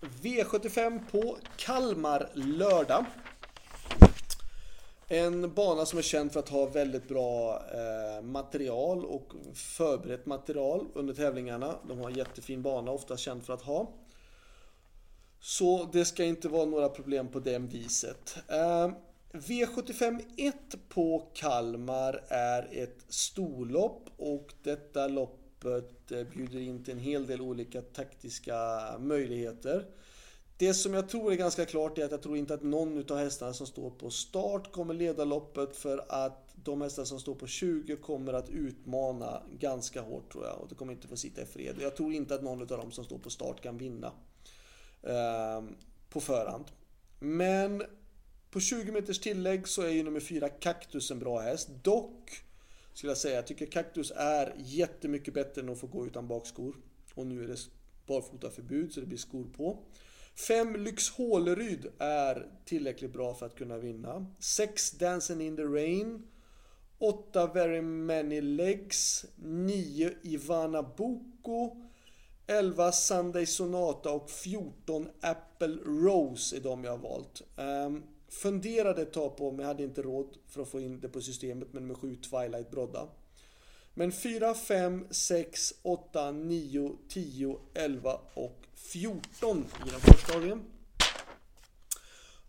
V75 på Kalmar lördag. En bana som är känd för att ha väldigt bra eh, material och förberett material under tävlingarna. De har en jättefin bana, ofta känd för att ha. Så det ska inte vara några problem på det viset. Eh, V75 1 på Kalmar är ett storlopp och detta lopp öppet, eh, bjuder in till en hel del olika taktiska möjligheter. Det som jag tror är ganska klart är att jag tror inte att någon av hästarna som står på start kommer leda loppet för att de hästar som står på 20 kommer att utmana ganska hårt tror jag och det kommer inte få sitta i fred. Jag tror inte att någon av dem som står på start kan vinna eh, på förhand. Men på 20 meters tillägg så är ju nummer 4 Kaktus, en bra häst. Dock skulle jag säga, jag tycker Cactus är jättemycket bättre än att få gå utan bakskor. Och nu är det barfotaförbud så det blir skor på. 5 Lyx Håleryd är tillräckligt bra för att kunna vinna. 6 Dancing in the Rain. 8 Very Many Legs. 9 Ivana Boko. 11 Sunday Sonata och 14 Apple Rose är de jag har valt. Um, funderade ett tag på om jag hade inte råd för att få in det på systemet med nummer 7 Twilight Brodda. Men 4, 5, 6, 8, 9, 10, 11 och 14 i den första avdelningen.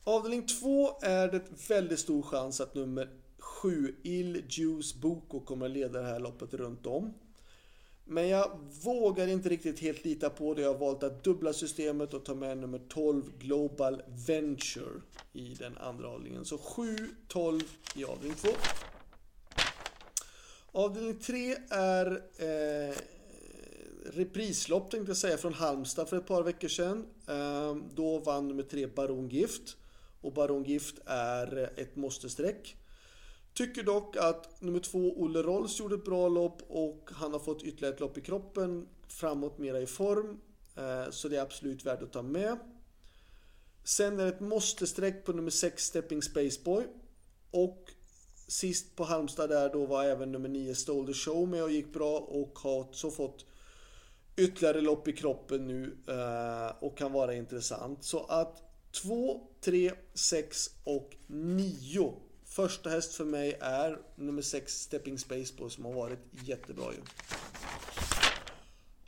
Avdelning 2 är det väldigt stor chans att nummer 7 Il Juice Boko kommer att leda det här loppet runt om. Men jag vågar inte riktigt helt lita på det. Jag har valt att dubbla systemet och ta med nummer 12 Global Venture i den andra avdelningen. Så 7, 12 i avdelning 2. Avdelning 3 är eh, reprislopp tänkte jag säga från Halmstad för ett par veckor sedan. Eh, då vann nummer 3 Baron Gift. Och Baron Gift är ett måste-streck. Tycker dock att nummer 2 Olle Rolls gjorde ett bra lopp och han har fått ytterligare ett lopp i kroppen. Framåt mera i form. Eh, så det är absolut värt att ta med. Sen är det ett måste-streck på nummer 6 Stepping Spaceboy. Och Sist på Halmstad där då var även nummer 9 Stole the Show med och gick bra och har så fått ytterligare lopp i kroppen nu eh, och kan vara intressant. Så att 2, 3, 6 och 9. Första häst för mig är nummer 6 Stepping Spaceball som har varit jättebra ju.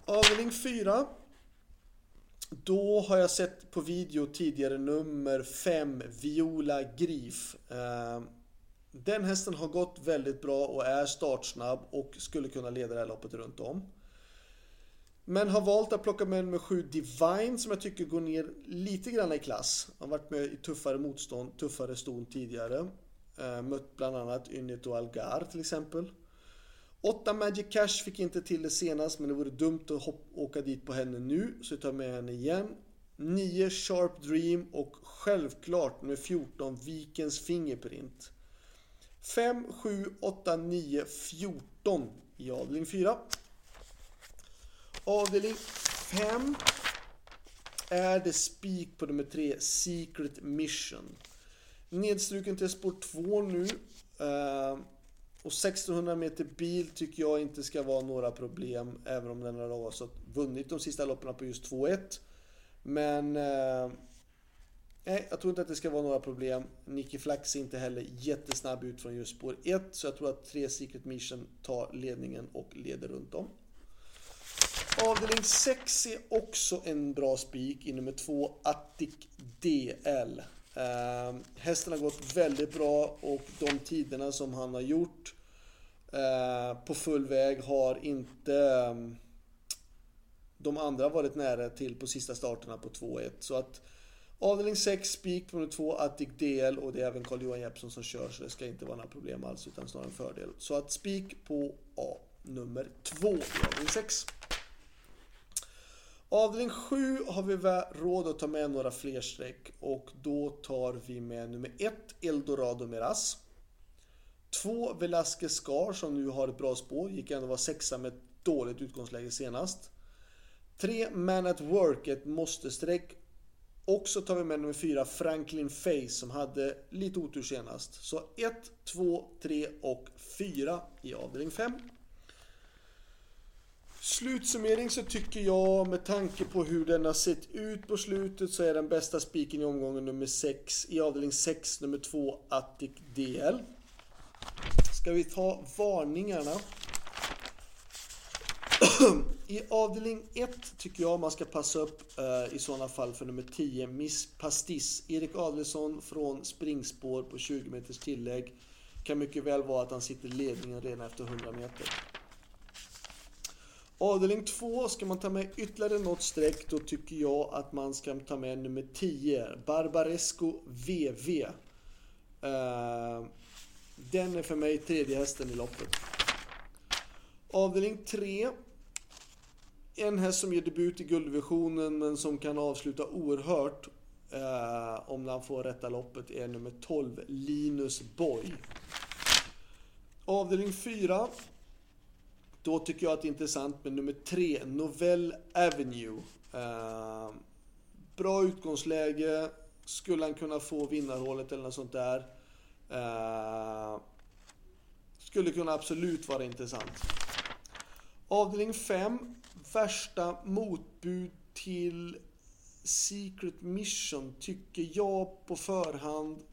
Avdelning 4. Då har jag sett på video tidigare nummer 5 Viola Grif. Ehm, den hästen har gått väldigt bra och är startsnabb och skulle kunna leda det här loppet runt om. Men har valt att plocka med nummer 7 Divine som jag tycker går ner lite grann i klass. Han har varit med i tuffare motstånd, tuffare ston tidigare. Eh, mött bland annat Ynit och Algar till exempel. 8 Magic Cash fick inte till det senast men det vore dumt att åka dit på henne nu så jag tar med henne igen. 9 Sharp Dream och självklart nummer 14 Vikens Fingerprint. 5, 7, 8, 9, 14 i avdelning 4. Avdelning 5 är det spik på nummer 3, Secret Mission. Nedstruken till spår 2 nu. Eh, och 1600 meter bil tycker jag inte ska vara några problem, även om den har alltså vunnit de sista loppen på just 2-1. Men eh, Nej, jag tror inte att det ska vara några problem. Nicky Flax är inte heller jättesnabb ut från just spår 1. Så jag tror att 3 Secret Mission tar ledningen och leder runt om. Avdelning 6 är också en bra spik i nummer 2 Attic DL. Eh, hästen har gått väldigt bra och de tiderna som han har gjort eh, på full väg har inte eh, de andra varit nära till på sista starterna på 2-1. Så att Avdelning 6, spik nummer 2, Attic DL och det är även Carl-Johan Jeppsson som kör så det ska inte vara några problem alls utan snarare en fördel. Så att spik på A nummer 2 i avdelning 6. Avdelning 7 har vi råd att ta med några fler streck och då tar vi med nummer 1 Eldorado Miras. 2 Velasquez Scar som nu har ett bra spår, gick ändå vara sexa med ett dåligt utgångsläge senast. 3 Man at Work, ett måste-streck och så tar vi med nummer 4, Franklin Face, som hade lite otur senast. Så 1, 2, 3 och 4 i avdelning 5. Slutsummering så tycker jag med tanke på hur den har sett ut på slutet så är den bästa spiken i omgången nummer 6 i avdelning 6 nummer 2 Attic DL. Ska vi ta varningarna? I avdelning 1 tycker jag man ska passa upp eh, i sådana fall för nummer 10 Miss Pastis. Erik Adelsson från springspår på 20 meters tillägg. Kan mycket väl vara att han sitter i ledningen redan efter 100 meter. Avdelning 2 ska man ta med ytterligare något streck. Då tycker jag att man ska ta med nummer 10, Barbaresco VV. Uh, eh, den är för mig tredje hästen i loppet. Avdelning 3. En häst som ger debut i guldvisionen, men som kan avsluta oerhört eh, om han får rätta loppet är nummer 12, Linus Boy. Avdelning 4. Då tycker jag att det är intressant med nummer 3, Novell Avenue. Uh, bra utgångsläge. Skulle han kunna få vinnarhålet eller något sånt där. Uh, skulle kunna absolut vara intressant. Avdelning 5. Värsta motbud till Secret Mission tycker jag på förhand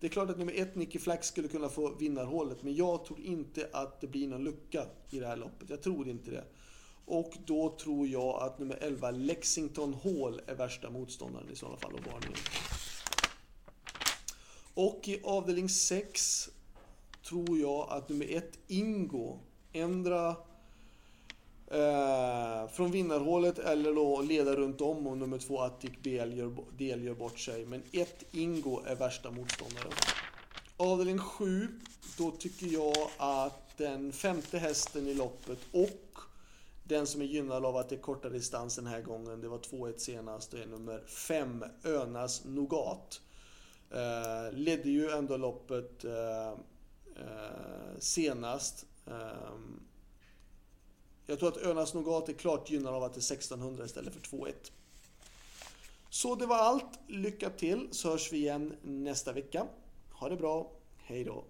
det är klart att nummer ett, Nicky Flax, skulle kunna få vinnarhålet. Men jag tror inte att det blir någon lucka i det här loppet. Jag tror inte det. Och då tror jag att nummer 11, Lexington Hall, är värsta motståndaren i sådana fall och varningen. Och i avdelning 6 tror jag att nummer 1, Ingo, ändra från vinnarhålet eller då leda runt om och nummer två Attic BL gör, del gör bort sig. Men ett Ingo är värsta motståndaren. Avdelning 7, då tycker jag att den femte hästen i loppet och den som är gynnad av att det är korta distans den här gången, det var 2-1 senast, det är nummer 5 Önas Nogat. Eh, ledde ju ändå loppet eh, eh senast. Ehm, jag tror att Önas Nougat är klart gynnad av att det är 1600 istället för 2-1. Så det var allt. Lycka till så hörs vi igen nästa vecka. Ha det bra. Hej då.